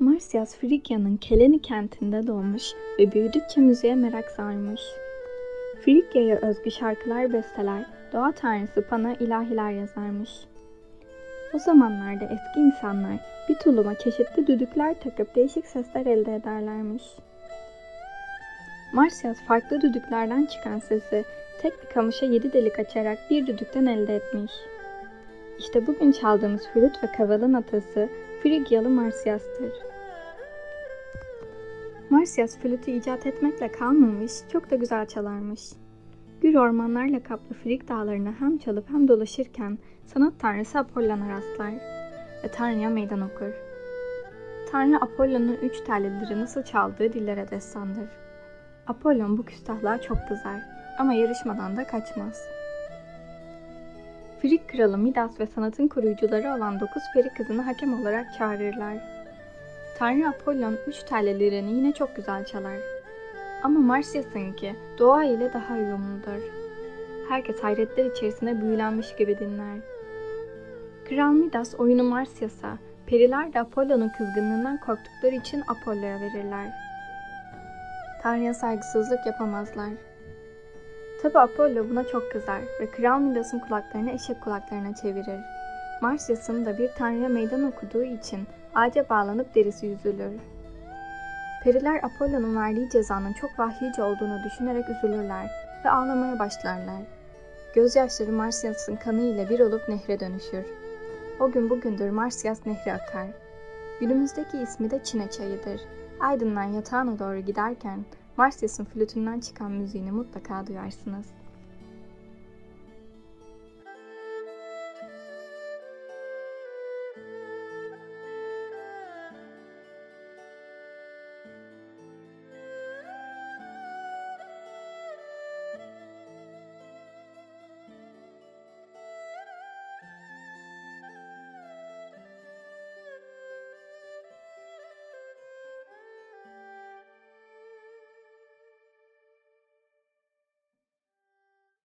Marsyas Frigya'nın Keleni kentinde doğmuş ve büyüdükçe müziğe merak sarmış. Frigya'ya özgü şarkılar besteler, doğa tanrısı Pan'a ilahiler yazarmış. O zamanlarda eski insanlar bir tuluma çeşitli düdükler takıp değişik sesler elde ederlermiş. Marsyas farklı düdüklerden çıkan sesi tek bir kamışa yedi delik açarak bir düdükten elde etmiş. İşte bugün çaldığımız flüt ve kavalın atası Frigyalı Marsyas'tır. Marsyas flütü icat etmekle kalmamış, çok da güzel çalarmış. Gür ormanlarla kaplı Frig dağlarını hem çalıp hem dolaşırken sanat tanrısı Apollon'a rastlar ve Tanrı'ya meydan okur. Tanrı Apollon'un üç tellileri nasıl çaldığı dillere destandır. Apollon bu küstahlığa çok kızar ama yarışmadan da kaçmaz. Frig kralı Midas ve sanatın koruyucuları olan dokuz peri kızını hakem olarak çağırırlar. Tanrı Apollon üç tellelerini yine çok güzel çalar. Ama Marsyas'ınki doğa ile daha uyumludur. Herkes hayretler içerisinde büyülenmiş gibi dinler. Kral Midas oyunu Marsyas'a, periler de Apollon'un kızgınlığından korktukları için Apollo'ya verirler. Tanrı'ya saygısızlık yapamazlar. Tabi Apollo buna çok kızar ve Kral Midas'ın kulaklarını eşek kulaklarına çevirir. Marsyas'ın da bir tanrıya meydan okuduğu için ağaca bağlanıp derisi yüzülür. Periler Apollo'nun verdiği cezanın çok vahiyce olduğunu düşünerek üzülürler ve ağlamaya başlarlar. Gözyaşları Marsyas'ın kanı ile bir olup nehre dönüşür. O gün bugündür Marsyas nehri akar. Günümüzdeki ismi de Çine çayıdır. Aydın'dan yatağına doğru giderken Marsyas'ın flütünden çıkan müziğini mutlaka duyarsınız.